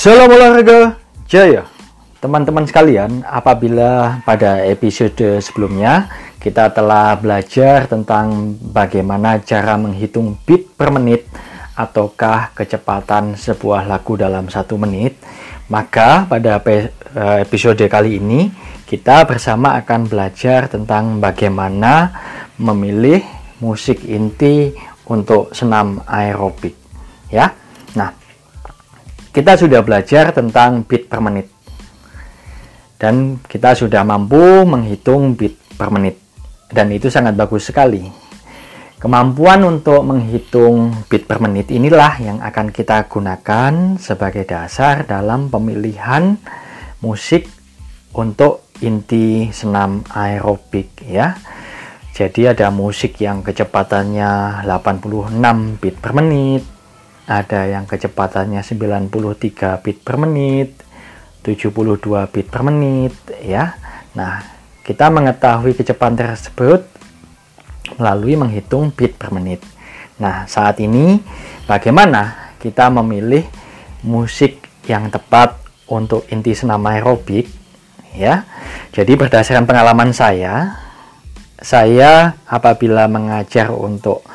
Salam olahraga jaya. Teman-teman sekalian, apabila pada episode sebelumnya kita telah belajar tentang bagaimana cara menghitung beat per menit ataukah kecepatan sebuah lagu dalam satu menit, maka pada eh, episode kali ini kita bersama akan belajar tentang bagaimana memilih musik inti untuk senam aerobik. Ya, kita sudah belajar tentang beat per menit. Dan kita sudah mampu menghitung beat per menit. Dan itu sangat bagus sekali. Kemampuan untuk menghitung beat per menit inilah yang akan kita gunakan sebagai dasar dalam pemilihan musik untuk inti senam aerobik ya. Jadi ada musik yang kecepatannya 86 beat per menit ada yang kecepatannya 93 bit per menit 72 bit per menit ya. Nah, kita mengetahui kecepatan tersebut melalui menghitung bit per menit. Nah, saat ini bagaimana kita memilih musik yang tepat untuk inti senam aerobik ya. Jadi berdasarkan pengalaman saya, saya apabila mengajar untuk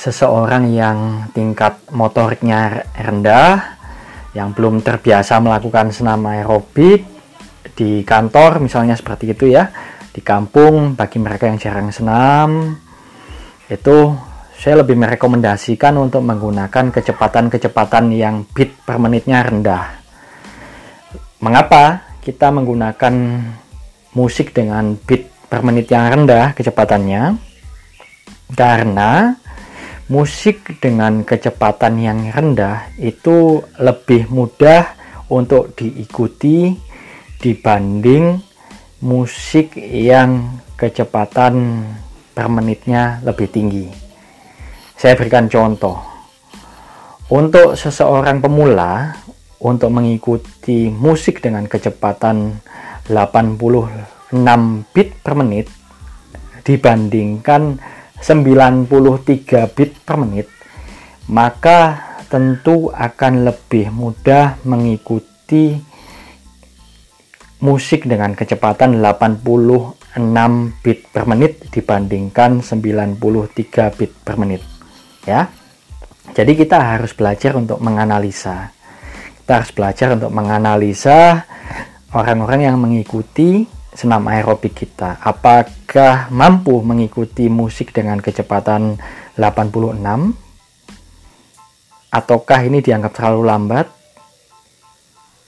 seseorang yang tingkat motoriknya rendah yang belum terbiasa melakukan senam aerobik di kantor misalnya seperti itu ya di kampung bagi mereka yang jarang senam itu saya lebih merekomendasikan untuk menggunakan kecepatan-kecepatan yang beat per menitnya rendah. Mengapa kita menggunakan musik dengan beat per menit yang rendah kecepatannya? Karena musik dengan kecepatan yang rendah itu lebih mudah untuk diikuti dibanding musik yang kecepatan per menitnya lebih tinggi. Saya berikan contoh. Untuk seseorang pemula untuk mengikuti musik dengan kecepatan 86 bit per menit dibandingkan 93 bit per menit, maka tentu akan lebih mudah mengikuti musik dengan kecepatan 86 bit per menit dibandingkan 93 bit per menit. Ya. Jadi kita harus belajar untuk menganalisa. Kita harus belajar untuk menganalisa orang-orang yang mengikuti senam aerobik kita. Apakah mampu mengikuti musik dengan kecepatan 86 ataukah ini dianggap terlalu lambat?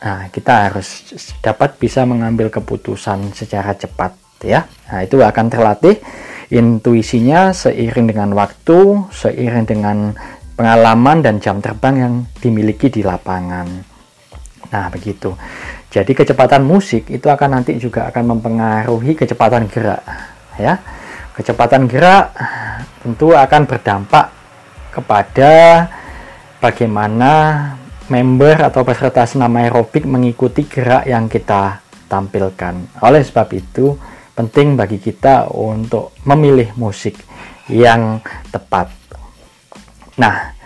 Nah kita harus dapat bisa mengambil keputusan secara cepat ya. Nah itu akan terlatih intuisinya seiring dengan waktu seiring dengan pengalaman dan jam terbang yang dimiliki di lapangan nah begitu jadi kecepatan musik itu akan nanti juga akan mempengaruhi kecepatan gerak, ya. Kecepatan gerak tentu akan berdampak kepada bagaimana member atau peserta senam aerobik mengikuti gerak yang kita tampilkan. Oleh sebab itu, penting bagi kita untuk memilih musik yang tepat. Nah,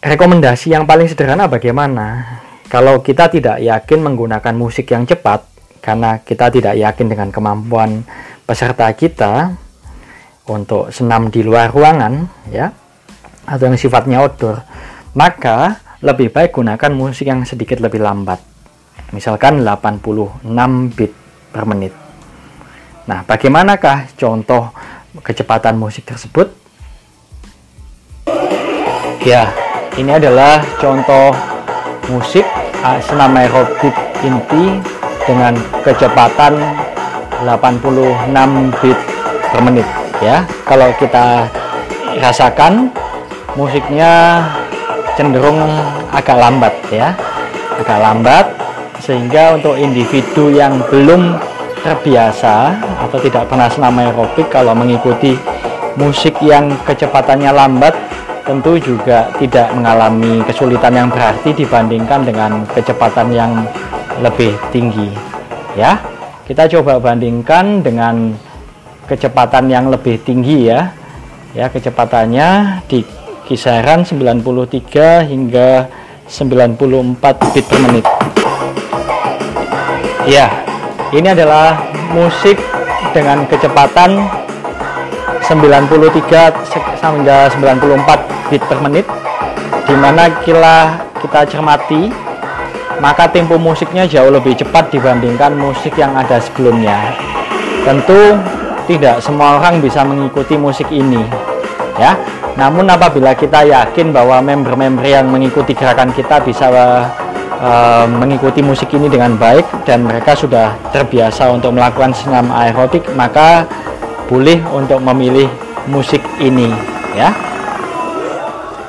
rekomendasi yang paling sederhana bagaimana? Kalau kita tidak yakin menggunakan musik yang cepat, karena kita tidak yakin dengan kemampuan peserta kita untuk senam di luar ruangan, ya, atau yang sifatnya outdoor, maka lebih baik gunakan musik yang sedikit lebih lambat. Misalkan 86 bit per menit. Nah, bagaimanakah contoh kecepatan musik tersebut? Ya, ini adalah contoh musik uh, senam aerobik inti dengan kecepatan 86 bit per menit ya. Kalau kita rasakan musiknya cenderung agak lambat ya. Agak lambat sehingga untuk individu yang belum terbiasa atau tidak pernah senam aerobik kalau mengikuti musik yang kecepatannya lambat tentu juga tidak mengalami kesulitan yang berarti dibandingkan dengan kecepatan yang lebih tinggi ya. Kita coba bandingkan dengan kecepatan yang lebih tinggi ya. Ya kecepatannya di kisaran 93 hingga 94 bit per menit. Ya ini adalah musik dengan kecepatan 93 hingga 94 bit per menit di mana kita kita cermati maka tempo musiknya jauh lebih cepat dibandingkan musik yang ada sebelumnya. Tentu tidak semua orang bisa mengikuti musik ini ya. Namun apabila kita yakin bahwa member-member yang mengikuti gerakan kita bisa uh, mengikuti musik ini dengan baik dan mereka sudah terbiasa untuk melakukan senam aerobik maka boleh untuk memilih musik ini ya.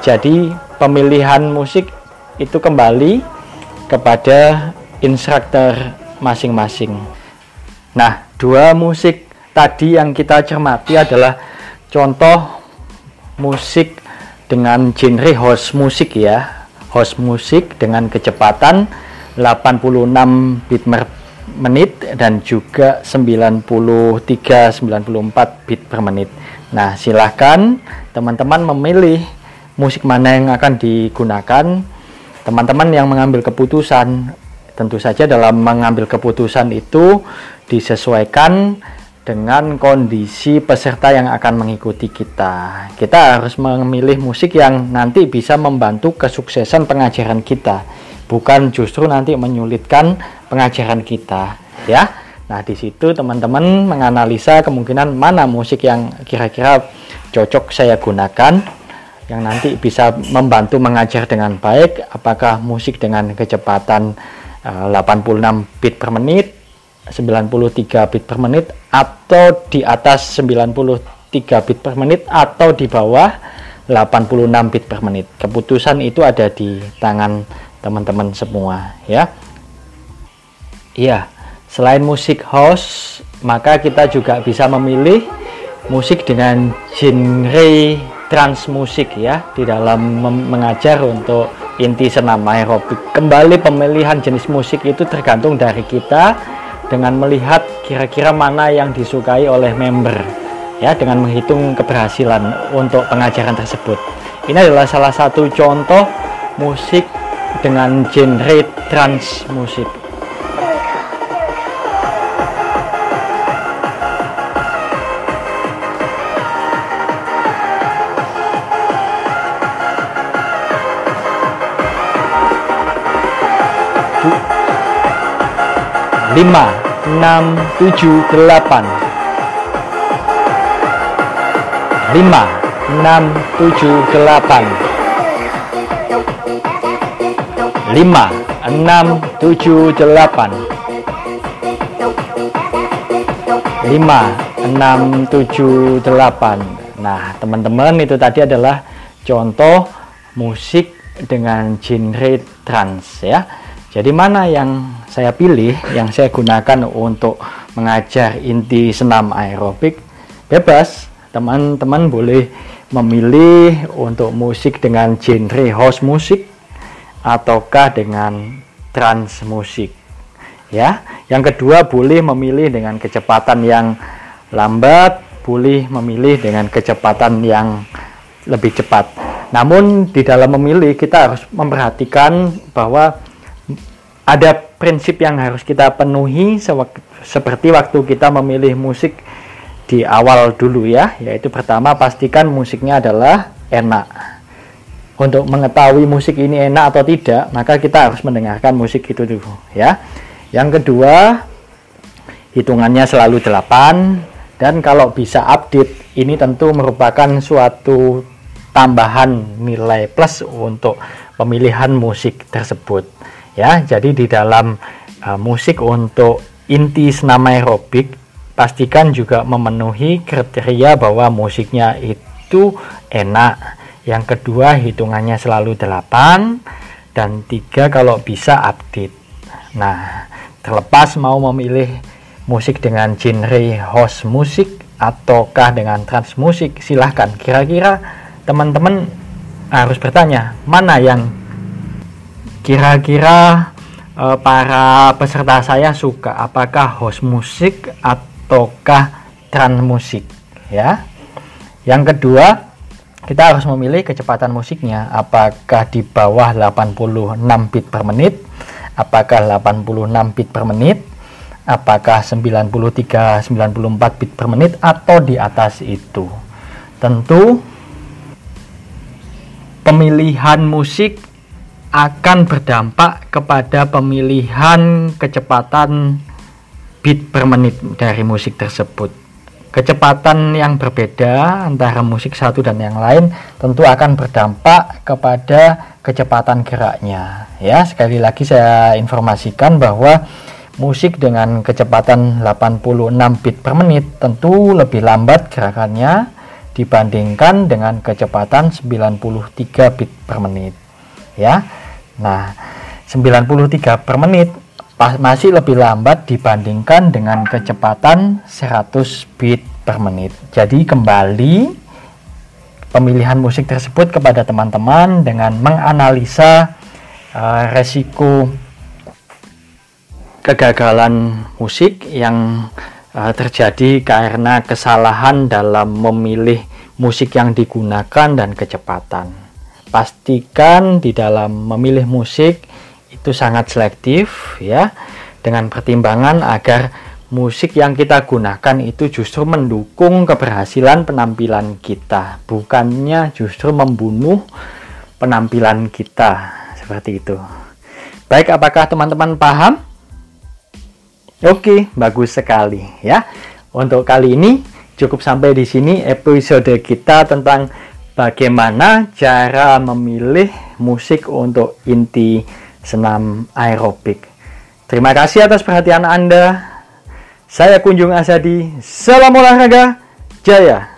Jadi pemilihan musik itu kembali kepada instruktur masing-masing. Nah dua musik tadi yang kita cermati adalah contoh musik dengan genre house musik ya. House musik dengan kecepatan 86 bit per menit dan juga 93 94 bit per menit. Nah, silahkan teman-teman memilih musik mana yang akan digunakan. Teman-teman yang mengambil keputusan tentu saja dalam mengambil keputusan itu disesuaikan dengan kondisi peserta yang akan mengikuti kita. Kita harus memilih musik yang nanti bisa membantu kesuksesan pengajaran kita bukan justru nanti menyulitkan pengajaran kita ya. Nah di situ teman-teman menganalisa kemungkinan mana musik yang kira-kira cocok saya gunakan yang nanti bisa membantu mengajar dengan baik. Apakah musik dengan kecepatan uh, eh, 86 bit per menit 93 bit per menit atau di atas 93 bit per menit atau di bawah 86 bit per menit? Keputusan itu ada di tangan teman-teman semua ya iya selain musik house maka kita juga bisa memilih musik dengan genre trans musik ya di dalam mengajar untuk inti senam aerobik kembali pemilihan jenis musik itu tergantung dari kita dengan melihat kira-kira mana yang disukai oleh member ya dengan menghitung keberhasilan untuk pengajaran tersebut ini adalah salah satu contoh musik dengan genre trans musik. Lima enam tujuh delapan. lima enam tujuh delapan. 5 6 7 8 5 6 7 8 nah teman-teman itu tadi adalah contoh musik dengan genre trans ya. Jadi mana yang saya pilih yang saya gunakan untuk mengajar inti senam aerobik bebas. Teman-teman boleh memilih untuk musik dengan genre house musik ataukah dengan trans musik ya. Yang kedua boleh memilih dengan kecepatan yang lambat boleh memilih dengan kecepatan yang lebih cepat. Namun di dalam memilih kita harus memperhatikan bahwa ada prinsip yang harus kita penuhi seperti waktu kita memilih musik di awal dulu ya yaitu pertama pastikan musiknya adalah enak. Untuk mengetahui musik ini enak atau tidak, maka kita harus mendengarkan musik itu dulu ya. Yang kedua, hitungannya selalu 8 dan kalau bisa update ini tentu merupakan suatu tambahan nilai plus untuk pemilihan musik tersebut ya. Jadi di dalam uh, musik untuk inti senam aerobik pastikan juga memenuhi kriteria bahwa musiknya itu enak yang kedua hitungannya selalu 8 dan tiga kalau bisa update nah terlepas mau memilih musik dengan genre house musik ataukah dengan trans musik silahkan kira-kira teman-teman harus bertanya mana yang kira-kira e, para peserta saya suka apakah house musik ataukah trans musik ya? Yang kedua kita harus memilih kecepatan musiknya. Apakah di bawah 86 bit per menit? Apakah 86 bit per menit? Apakah 93 94 bit per menit atau di atas itu? Tentu pemilihan musik akan berdampak kepada pemilihan kecepatan bit per menit dari musik tersebut. Kecepatan yang berbeda antara musik satu dan yang lain tentu akan berdampak kepada kecepatan geraknya. Ya sekali lagi saya informasikan bahwa musik dengan kecepatan 86 bit per menit tentu lebih lambat gerakannya dibandingkan dengan kecepatan 93 bit per menit. Ya nah 93 per menit masih lebih lambat dibandingkan dengan kecepatan 100 bit per menit. Jadi kembali pemilihan musik tersebut kepada teman-teman dengan menganalisa uh, resiko kegagalan musik yang uh, terjadi karena kesalahan dalam memilih musik yang digunakan dan kecepatan. Pastikan di dalam memilih musik itu sangat selektif ya dengan pertimbangan agar musik yang kita gunakan itu justru mendukung keberhasilan penampilan kita bukannya justru membunuh penampilan kita seperti itu. Baik apakah teman-teman paham? Oke bagus sekali ya. Untuk kali ini cukup sampai di sini episode kita tentang bagaimana cara memilih musik untuk inti senam aerobik. Terima kasih atas perhatian Anda. Saya Kunjung Asadi. Salam olahraga, jaya!